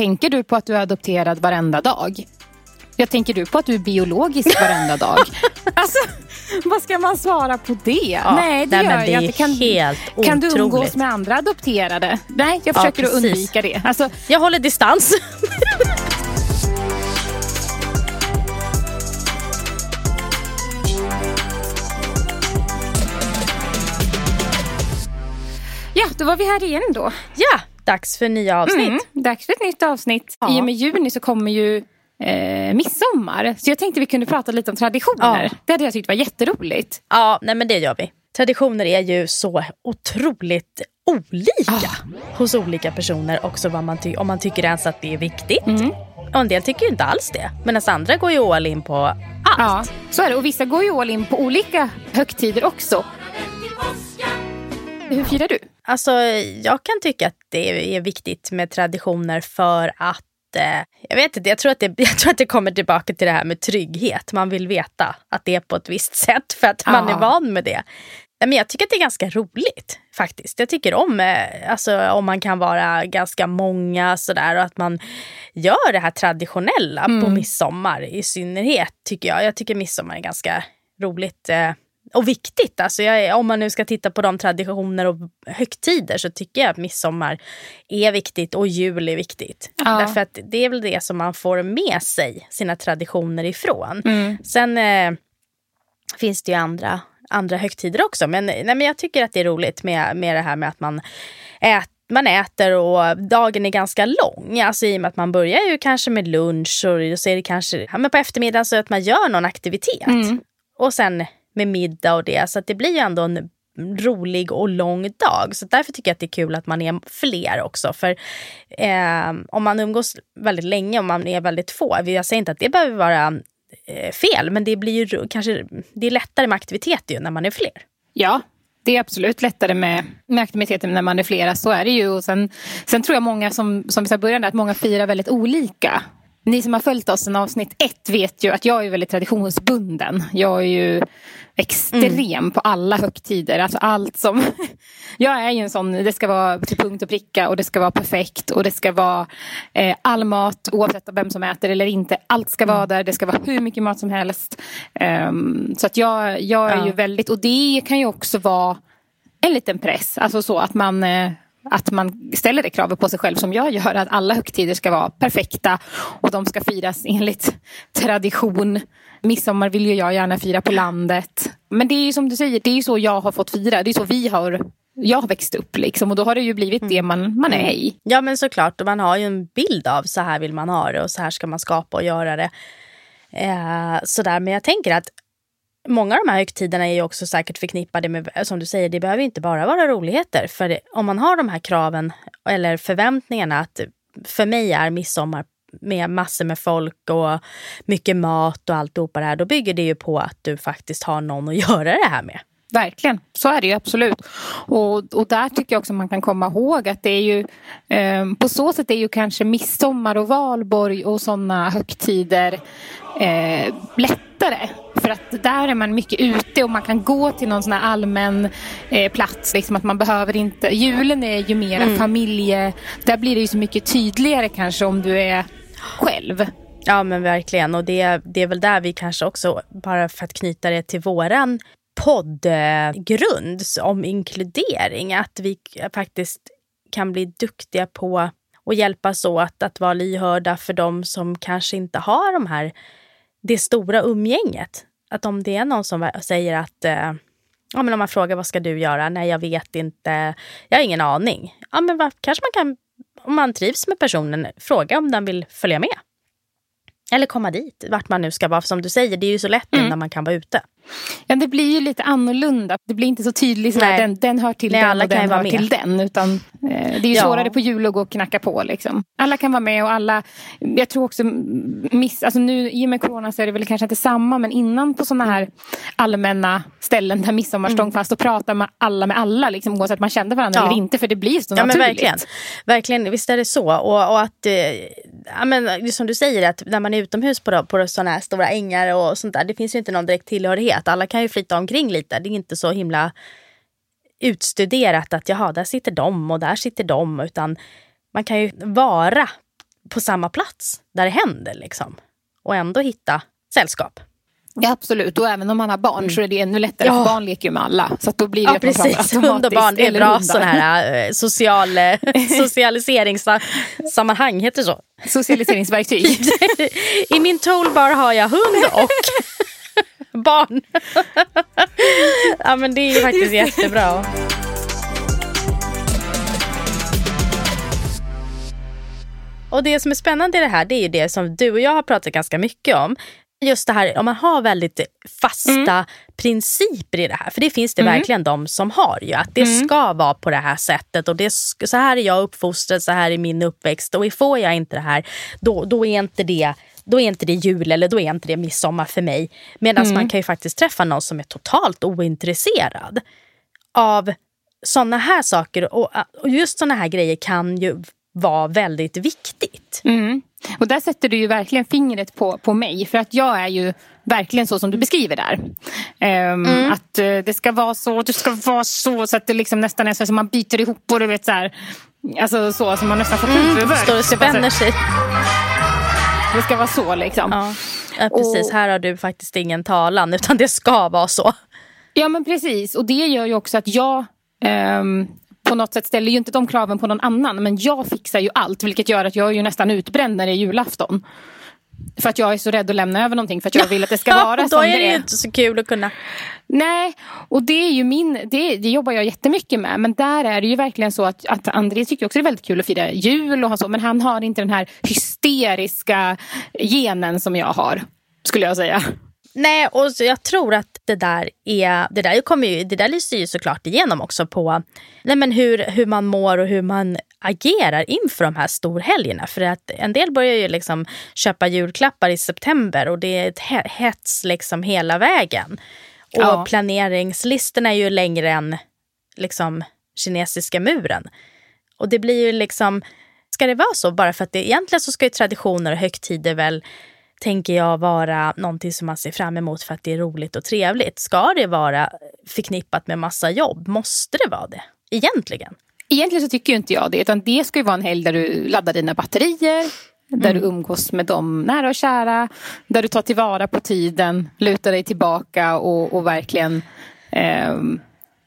tänker du på att du är adopterad varenda dag? Jag tänker du på att du är biologisk varenda dag? alltså, vad ska man svara på det? Ja, nej, det nej, gör det jag inte. Kan, helt kan du umgås med andra adopterade? Nej, jag försöker att precis. undvika det. Alltså, Jag håller distans. ja, då var vi här igen då. ja, dags för nya avsnitt. Mm, dags för ett nytt avsnitt. Ja. I och med juni så kommer ju eh, midsommar. Så jag tänkte vi kunde prata lite om traditioner. Ja. Det hade jag tyckt var jätteroligt. Ja, nej men det gör vi. Traditioner är ju så otroligt olika hos olika personer också vad man om man tycker ens att det är viktigt. Och en del tycker ju inte alls det. Medan andra går ju all in på allt. Ja, så är det. Och vissa går ju all in på olika högtider också. Hur firar du? Alltså, jag kan tycka att det är viktigt med traditioner för att eh, jag vet inte, jag tror, att det, jag tror att det kommer tillbaka till det här med trygghet. Man vill veta att det är på ett visst sätt för att man Ja. är van med det. Men jag tycker att det är ganska roligt faktiskt. Jag tycker om eh, alltså, om man kan vara ganska många sådär och att man gör det här traditionella på midsommar i synnerhet tycker jag. Jag tycker midsommar är ganska roligt eh, och viktigt. Alltså jag, om man nu ska titta på de traditioner och högtider så tycker jag att midsommar är viktigt och jul är viktigt. Ja. Därför att det är väl det som man får med sig sina traditioner ifrån. Mm. Sen eh, finns det ju andra, andra högtider också. Men, nej, men jag tycker att det är roligt med, med det här med att man, ät, man äter och dagen är ganska lång. Alltså i och med att man börjar ju kanske med lunch och så är det kanske ja, men på eftermiddagen så att man gör någon aktivitet. Mm. Och sen med middag och det. Så att det blir ju ändå en rolig och lång dag. Så därför tycker jag att det är kul att man är fler också. För eh, om man umgås väldigt länge, om man är väldigt få. Jag säger inte att det behöver vara eh, fel, men det blir ju kanske det är lättare med aktivitet ju när man är fler. Ja, det är absolut lättare med, med aktiviteter när man är flera. Så är det ju. Och sen, sen tror jag många, som, som vi sa i början, där, att många firar väldigt olika. Ni som har följt oss sedan avsnitt ett vet ju att jag är väldigt traditionsbunden. Jag är ju extrem på alla högtider. Alltså allt som... jag är ju en sån, det ska vara till punkt och pricka och det ska vara perfekt och det ska vara eh, all mat oavsett av vem som äter eller inte. Allt ska vara där, det ska vara hur mycket mat som helst. Ehm, så att jag, jag är Ja. ju väldigt, och det kan ju också vara en liten press. Alltså så att man, eh, att man ställer det kravet på sig själv som jag gör. Att alla högtider ska vara perfekta och de ska firas enligt tradition. Midsommar vill ju jag gärna fira på landet. Men det är ju som du säger, det är ju så jag har fått fira. Det är så vi har, jag har växt upp liksom. Och då har det ju blivit det man, man är i. Ja men såklart, och man har ju en bild av så här vill man ha det och så här ska man skapa och göra det. Eh, sådär. Men jag tänker att många av de här högtiderna är ju också säkert förknippade med, som du säger, det behöver inte bara vara roligheter. För det, om man har de här kraven eller förväntningarna att för mig är midsommar med massor med folk och mycket mat och alltihopa det här, då bygger det ju på att du faktiskt har någon att göra det här med. Verkligen, så är det ju absolut. Och, och där tycker jag också man kan komma ihåg att det är ju eh, på så sätt är ju kanske midsommar och valborg och sådana högtider eh, lättare. För att där är man mycket ute och man kan gå till någon sån här allmän eh, plats. Liksom att man behöver inte, julen är ju mera familje, där blir det ju så mycket tydligare kanske om du är själv. Ja men verkligen och det, det är väl där vi kanske också, bara för att knyta det till våran poddgrund om inkludering, att vi faktiskt kan bli duktiga på att hjälpas åt att vara lyhörda för de som kanske inte har de här, det stora umgänget. Att om det är någon som säger att eh, Ja, men om man frågar vad ska du göra? Nej, jag vet inte. Jag har ingen aning. Ja, men vad, kanske man kan, om man trivs med personen, fråga om den vill följa med. Eller komma dit, vart man nu ska vara. För som du säger, det är ju så lätt Mm. när man kan vara ute. Ja, det blir ju lite annorlunda. Det blir inte så tydligt sådär, den, den hör till Nej, den och den hör med. till den. Utan, eh, det är ju Ja. svårare på jul att gå och knacka på. Liksom. Alla kan vara med och alla, jag tror också, miss, alltså nu i och med corona så är det väl kanske inte samma, men innan på sådana här allmänna ställen där midsommarstång Mm. fanns, då pratade man alla med alla, liksom, oavsett man kände varandra Ja. eller inte, för det blir så Ja, men naturligt. verkligen. verkligen. Visst är det så. Och, och att, eh, ja, men, som du säger, att när man är utomhus på, på sådana här stora ängar och sånt där, det finns ju inte någon direkt tillhörighet. Alla kan ju flytta omkring lite. Det är inte så himla utstuderat att jaha, där sitter de och där sitter de. Utan man kan ju vara på samma plats där det händer. Liksom. Och ändå hitta sällskap. Ja, absolut, och även om man har barn mm. så är det ännu lättare ja. barn leker ju med alla. Så då blir det ja, precis. Hund och barn, det är bra sån här uh, social, uh, socialiseringssammanhang, heter det så? Socialiseringsverktyg. I min toolbar har jag hund och barn. ja men det är faktiskt jättebra. Och det som är spännande i det här det är ju det som du och jag har pratat ganska mycket om. Just det här om man har väldigt fasta mm. principer i det här. För det finns det mm. verkligen de som har ju. Att det mm. ska vara på det här sättet och det, så här är jag uppfostrad, så här är min uppväxt. Och får jag inte det här, då, då är inte det då är inte det jul eller då är inte det midsommar för mig. Medan mm. man kan ju faktiskt träffa någon som är totalt ointresserad av såna här saker. Och, och just såna här grejer kan ju vara väldigt viktigt. Mm. Och där sätter du ju verkligen fingret på, på mig. För att jag är ju verkligen så som du beskriver där. Um, mm. Att uh, det ska vara så, det ska vara så. Så att det liksom nästan är så att man biter ihop och du vet så här. Alltså så som man nästan får mm. huvudvärk. Står och spänner sig. Det ska vara så liksom. Ja, ja precis. Och, här har du faktiskt ingen talan utan det ska vara så. Ja men precis. Och det gör ju också att jag um, på något sätt ställer ju inte de kraven på någon annan. Men jag fixar ju allt vilket gör att jag är ju nästan utbränd när det är julafton. För att jag är så rädd att lämna över någonting för att jag vill att det ska vara som det är. Då är det ju inte så kul att kunna. Nej, och det är ju min, det, det jobbar jag jättemycket med. Men där är det ju verkligen så att, att André tycker också det är väldigt kul att fira jul och så. Men han har inte den här hysteriska genen som jag har. Skulle jag säga. Nej, och jag tror att det där är, det där, kommer ju, det där lyser ju såklart igenom också på nej men hur, hur man mår och hur man agerar inför de här storhelgerna. För att en del börjar ju liksom köpa julklappar i september och det är ett hets liksom hela vägen. Och ja. planeringslistorna är ju längre än liksom kinesiska muren. Och det blir ju liksom, ska det vara så bara för att det egentligen så ska ju traditioner och högtider väl tänker jag vara någonting som man ser fram emot för att det är roligt och trevligt. Ska det vara förknippat med massa jobb? Måste det vara det? Egentligen. Egentligen så tycker inte jag det. Utan det ska ju vara en helg där du laddar dina batterier. Där mm. du umgås med dem nära och kära. Där du tar tillvara på tiden, lutar dig tillbaka och, och verkligen eh,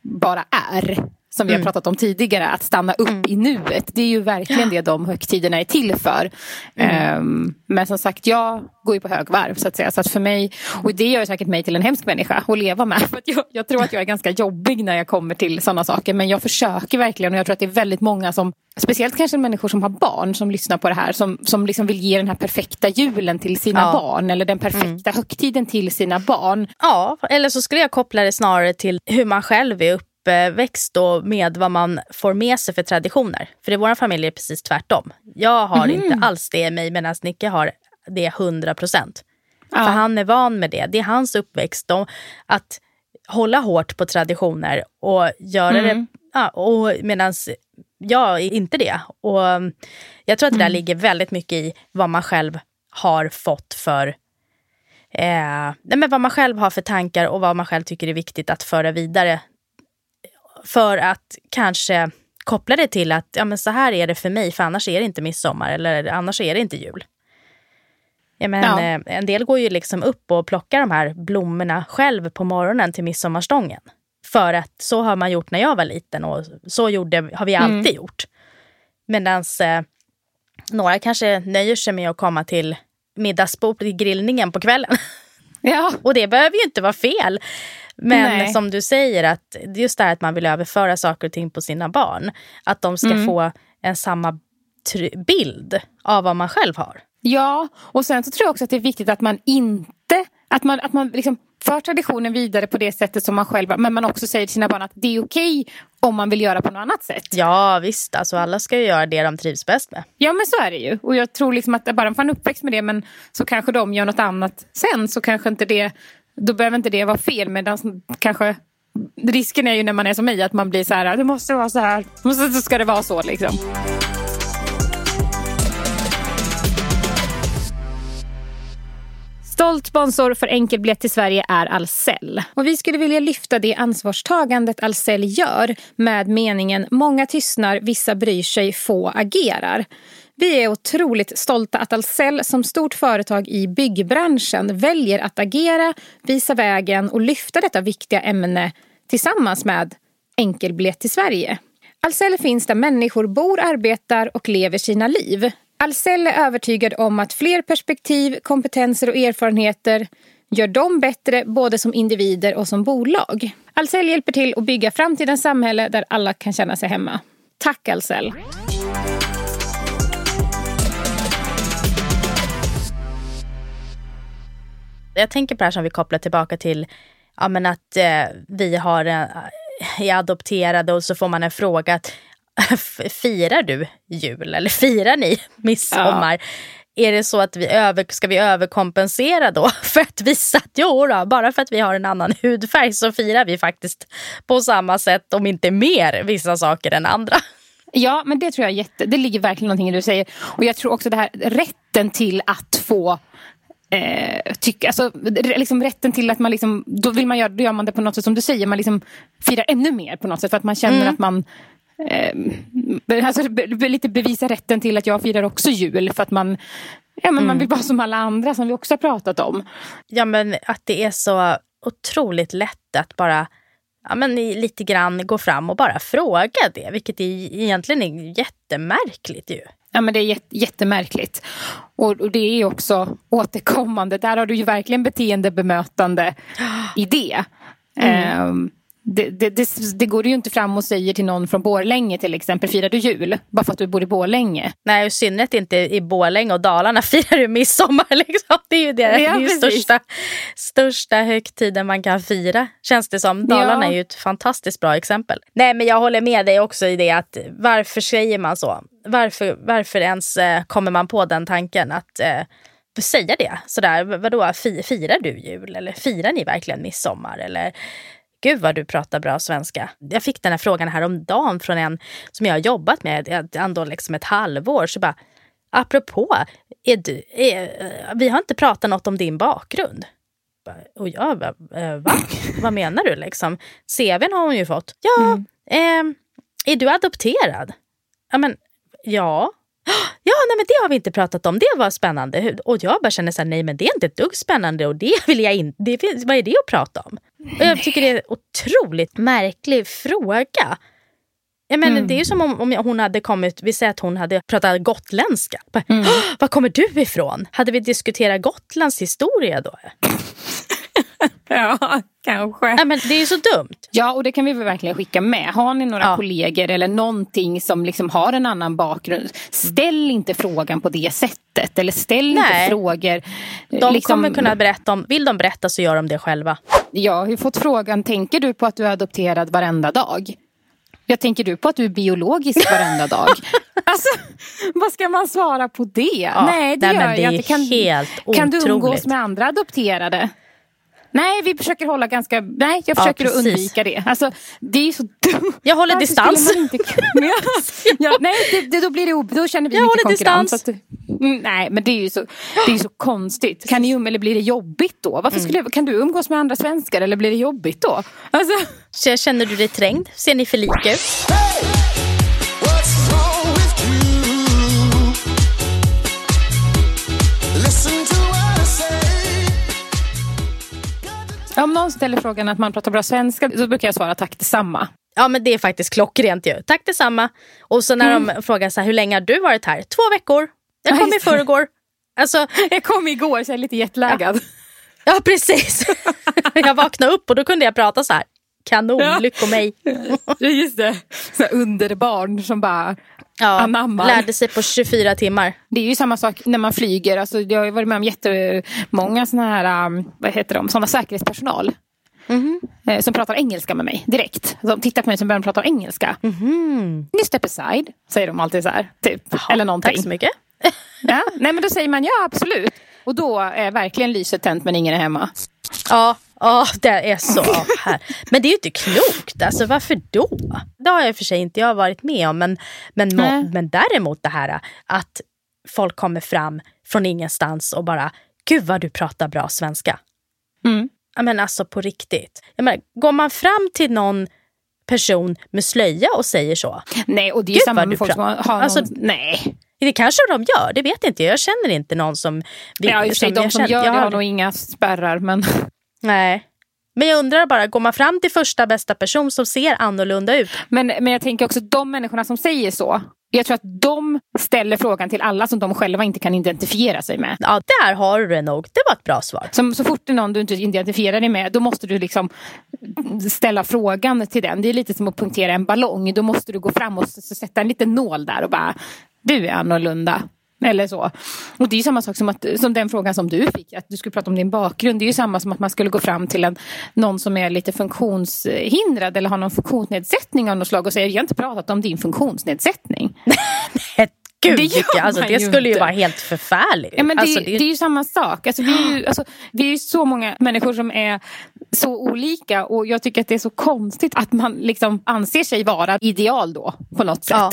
bara är som vi har mm. pratat om tidigare, att stanna upp mm. i nuet. Det är ju verkligen det de högtiderna är till för. Mm. Um, men som sagt, jag går ju på högvarv så att säga. Så att för mig, och det gör säkert mig till en hemsk människa att leva med. För jag, jag, tror att jag är ganska jobbig när jag kommer till sådana saker. Men jag försöker verkligen och jag tror att det är väldigt många som, speciellt kanske människor som har barn som lyssnar på det här, som, som liksom vill ge den här perfekta julen till sina ja. barn. Eller den perfekta mm. högtiden till sina barn. Ja, eller så skulle jag koppla det snarare till hur man själv är upp uppväxt då med vad man får med sig för traditioner. För i vår familj är det precis tvärtom. Jag har mm. inte alls det i mig medan Nicke har det 100 procent. Ja. För han är van med det. Det är hans uppväxt. Då, att hålla hårt på traditioner och göra mm. det. Ja, medan jag är inte det. Och jag tror att det där mm. ligger väldigt mycket i vad man själv har fått för eh, men vad man själv har för tankar och vad man själv tycker är viktigt att föra vidare för att kanske koppla det till att ja, men så här är det för mig, för annars är det inte midsommar eller annars är det inte jul. Ja, men, ja. Eh, en del går ju liksom upp och plockar de här blommorna själv på morgonen till midsommarstången. För att så har man gjort när jag var liten och så gjorde, har vi alltid mm. gjort. Medan eh, några kanske nöjer sig med att komma till middagsbordet, grillningen på kvällen. Ja. och det behöver ju inte vara fel. Men Nej. som du säger, att just det här att man vill överföra saker och ting på sina barn. Att de ska mm. få en samma bild av vad man själv har. Ja, och sen så tror jag också att det är viktigt att man inte, att man, att man liksom för traditionen vidare på det sättet som man själv men man också säger till sina barn att det är okej om man vill göra på något annat sätt. Ja visst, alltså alla ska ju göra det de trivs bäst med. Ja men så är det ju. Och jag tror liksom att bara man är uppväxt med det men så kanske de gör något annat sen så kanske inte det då behöver inte det vara fel. Medan kanske risken är ju när man är som mig att man blir så här, det måste vara så här, så ska det vara så liksom. Stolt sponsor för enkelbiljett till Sverige är Ahlsell. Och vi skulle vilja lyfta det ansvarstagandet Ahlsell gör med meningen “Många tystnar, vissa bryr sig, få agerar”. Vi är otroligt stolta att Ahlsell som stort företag i byggbranschen väljer att agera, visa vägen och lyfta detta viktiga ämne tillsammans med Enkelbiljett till Sverige. Ahlsell finns där människor bor, arbetar och lever sina liv. Ahlsell är övertygad om att fler perspektiv, kompetenser och erfarenheter gör dem bättre både som individer och som bolag. Ahlsell hjälper till att bygga framtidens samhälle där alla kan känna sig hemma. Tack Ahlsell! Jag tänker på det här som vi kopplar tillbaka till ja, men att eh, vi har, eh, är adopterade och så får man en fråga. Att, firar du jul eller firar ni midsommar? Ja. Är det så att vi över, ska vi överkompensera då för att visa att jo då, bara för att vi har en annan hudfärg så firar vi faktiskt på samma sätt, om inte mer, vissa saker än andra. Ja, men det tror jag jätte, det ligger verkligen någonting i det du säger. Och jag tror också det här rätten till att få eh, tycka, alltså, liksom rätten till att man liksom, då vill man göra, då gör man det på något sätt som du säger, man liksom firar ännu mer på något sätt för att man känner mm. att man eh, alltså, lite bevisa rätten till att jag firar också jul för att man Ja, men mm. Man vill vara som alla andra som vi också har pratat om. Ja men att det är så otroligt lätt att bara ja, men lite grann gå fram och bara fråga det. Vilket är, egentligen är jättemärkligt ju. Ja, men det är jättemärkligt. Och, det är också återkommande. Där har du ju verkligen beteendebemötande i det. Mm. Um, det, det, det, det, går ju inte fram och säger till någon från Borlänge till exempel, firar du jul? Bara för att du bor i Borlänge. Nej, i synnerhet inte i Borlänge och Dalarna firar du midsommar. Liksom. Det är ju det, ja, det största, största högtiden man kan fira, känns det som. Dalarna ja. är ju ett fantastiskt bra exempel. Nej, men jag håller med dig också i det att varför säger man så? Varför, varför ens eh, kommer man på den tanken att eh, säga det? Sådär, vadå, firar du jul? Eller firar ni verkligen midsommar? Eller Gud vad du pratar bra svenska. Jag fick den här frågan häromdagen från en som jag har jobbat med ändå liksom ett halvår. Så bara, apropå, är du, är, vi har inte pratat något om din bakgrund. Och jag bara, eh, va? Vad menar du liksom? CVn har hon ju fått. Ja, mm. eh, är du adopterad? Ja, men ja. Ja, nej men det har vi inte pratat om. Det var spännande. Och jag bara känner så här, nej men det är inte ett dugg spännande och det vill jag inte. Vad är det att prata om? Och jag tycker det är en otroligt märklig fråga. Jag menar, mm. Det är som om, om hon hade kommit, vi säger att hon hade pratat gotländska. mm. Var kommer du ifrån? Hade vi diskuterat Gotlands historia då? ja, kanske. Nej, men det är ju så dumt. Ja, och det kan vi väl verkligen skicka med. Har ni några ja. kollegor eller någonting som liksom har en annan bakgrund, ställ inte frågan på det sättet. Eller ställ Nej. inte frågor. De liksom... kommer kunna berätta om, vill de berätta så gör de det själva. Jag har ju fått frågan, tänker du på att du är adopterad varenda dag? Jag tänker du på att du är biologisk varenda dag? alltså, vad ska man svara på det? Ja, nej, det nej, gör det jag inte. Kan, helt kan du umgås med andra adopterade? Nej, vi försöker hålla ganska... Nej, jag försöker ja, att undvika det. Alltså, det är så dumt. Jag håller Varför distans. Inte... ja, nej, det, det, då, blir det, då känner vi jag mycket konkurrens. Att, mm, nej, men det är ju så, det är så konstigt. Kan ni um, eller blir det jobbigt då? Varför skulle, mm. Kan du umgås med andra svenskar eller blir det jobbigt då? Alltså... Så känner du dig trängd? Ser ni för lika ut? Om någon ställer frågan att man pratar bra svenska så brukar jag svara tack detsamma. Ja men det är faktiskt klockrent ju. Tack detsamma. Och så när mm. de frågar så här, hur länge har du varit här? Två veckor. Jag kom i förrgår. Alltså, jag kom igår så jag är lite jetlaggad. Ja, ja precis. jag vaknade upp och då kunde jag prata så här. Kanon, ja. lycko mig. Just det, så underbarn som bara ja, anammar. Lärde sig på 24 timmar. Det är ju samma sak när man flyger. Alltså, jag har varit med om jättemånga såna här, um, vad heter de, såna säkerhetspersonal. Mm -hmm. Som pratar engelska med mig direkt. De tittar på mig som börjar prata engelska. Mm -hmm. Ni step aside, säger de alltid så här. Typ. Jaha, Eller någonting. Tack så mycket. ja, nej men då säger man ja absolut. Och då är verkligen lyset tänt men ingen är hemma. Ja, Ja, det är så. här. Men det är ju inte klokt. Alltså, varför då? Det har jag för sig inte jag varit med om. Men, men, men däremot det här att folk kommer fram från ingenstans och bara Gud vad du pratar bra svenska. Mm. Men alltså på riktigt. Jag menar, går man fram till någon person med slöja och säger så. Nej, och det är Gud, samma med folk som har någon... Alltså, nej. Det kanske de gör, det vet inte jag. Jag känner inte någon som... Vill, ja, i och för sig, de som gör det har nog inga spärrar. Men... Nej. Men jag undrar bara, går man fram till första bästa person som ser annorlunda ut? Men, men jag tänker också de människorna som säger så. Jag tror att de ställer frågan till alla som de själva inte kan identifiera sig med. Ja, där har du det nog. Det var ett bra svar. Som, så fort det är någon du inte identifierar dig med, då måste du liksom ställa frågan till den. Det är lite som att punktera en ballong. Då måste du gå fram och sätta en liten nål där och bara, du är annorlunda. Eller så. Och det är ju samma sak som, att, som den frågan som du fick, att du skulle prata om din bakgrund. Det är ju samma som att man skulle gå fram till en, någon som är lite funktionshindrad eller har någon funktionsnedsättning av något slag och säga, jag har inte pratat om din funktionsnedsättning. Gud, det, alltså, det skulle ju vara helt förfärligt. Ja, men det, alltså, det... det, är ju samma sak. Alltså, vi, är ju, alltså, vi är ju så många människor som är så olika och jag tycker att det är så konstigt att man liksom anser sig vara ideal då på något sätt. Ja.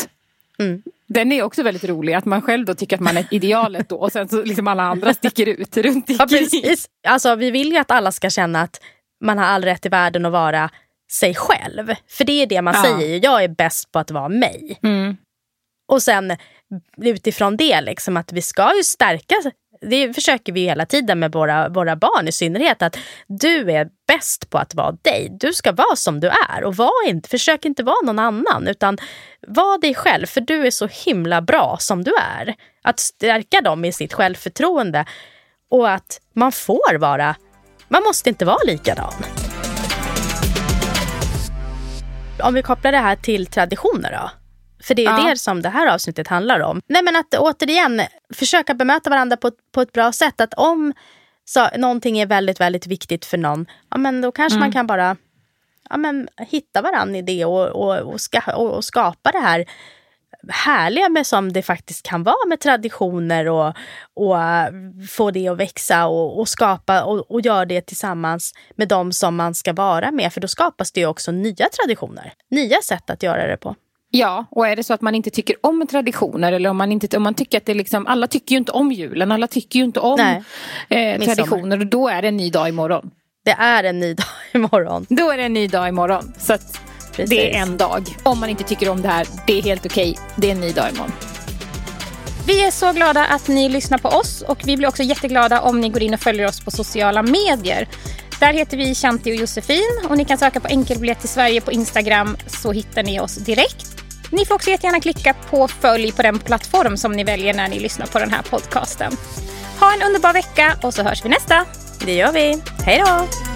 Mm. Den är också väldigt rolig, att man själv då tycker att man är idealet då och sen så liksom alla andra sticker ut runt ja, precis. Alltså, vi vill ju att alla ska känna att man har all rätt i världen att vara sig själv. För det är det man ja. säger, jag är bäst på att vara mig. Mm. Och sen utifrån det, liksom, att vi ska ju stärka det försöker vi hela tiden med våra, våra barn i synnerhet. Att du är bäst på att vara dig. Du ska vara som du är. Och var inte, försök inte vara någon annan. Utan var dig själv, för du är så himla bra som du är. Att stärka dem i sitt självförtroende. Och att man får vara... Man måste inte vara likadan. Om vi kopplar det här till traditioner då. För det är ja. det som det här avsnittet handlar om. Nej men att återigen försöka bemöta varandra på, på ett bra sätt. Att om så, någonting är väldigt, väldigt viktigt för någon, ja men då kanske mm. man kan bara ja, men, hitta varandra i det och, och, och, ska, och, och skapa det här härliga med som det faktiskt kan vara med traditioner och, och få det att växa och, och skapa och, och göra det tillsammans med de som man ska vara med. För då skapas det också nya traditioner, nya sätt att göra det på. Ja, och är det så att man inte tycker om traditioner eller om man, inte, om man tycker att det liksom, alla tycker ju inte om julen, alla tycker ju inte om eh, traditioner och då är det en ny dag imorgon. Det är en ny dag imorgon. Då är det en ny dag imorgon. Så det är en dag. Om man inte tycker om det här, det är helt okej. Det är en ny dag imorgon. Vi är så glada att ni lyssnar på oss och vi blir också jätteglada om ni går in och följer oss på sociala medier. Där heter vi Shanti och Josefin och ni kan söka på enkelbiljett till Sverige på Instagram så hittar ni oss direkt. Ni får också jättegärna klicka på följ på den plattform som ni väljer när ni lyssnar på den här podcasten. Ha en underbar vecka och så hörs vi nästa. Det gör vi. Hej då!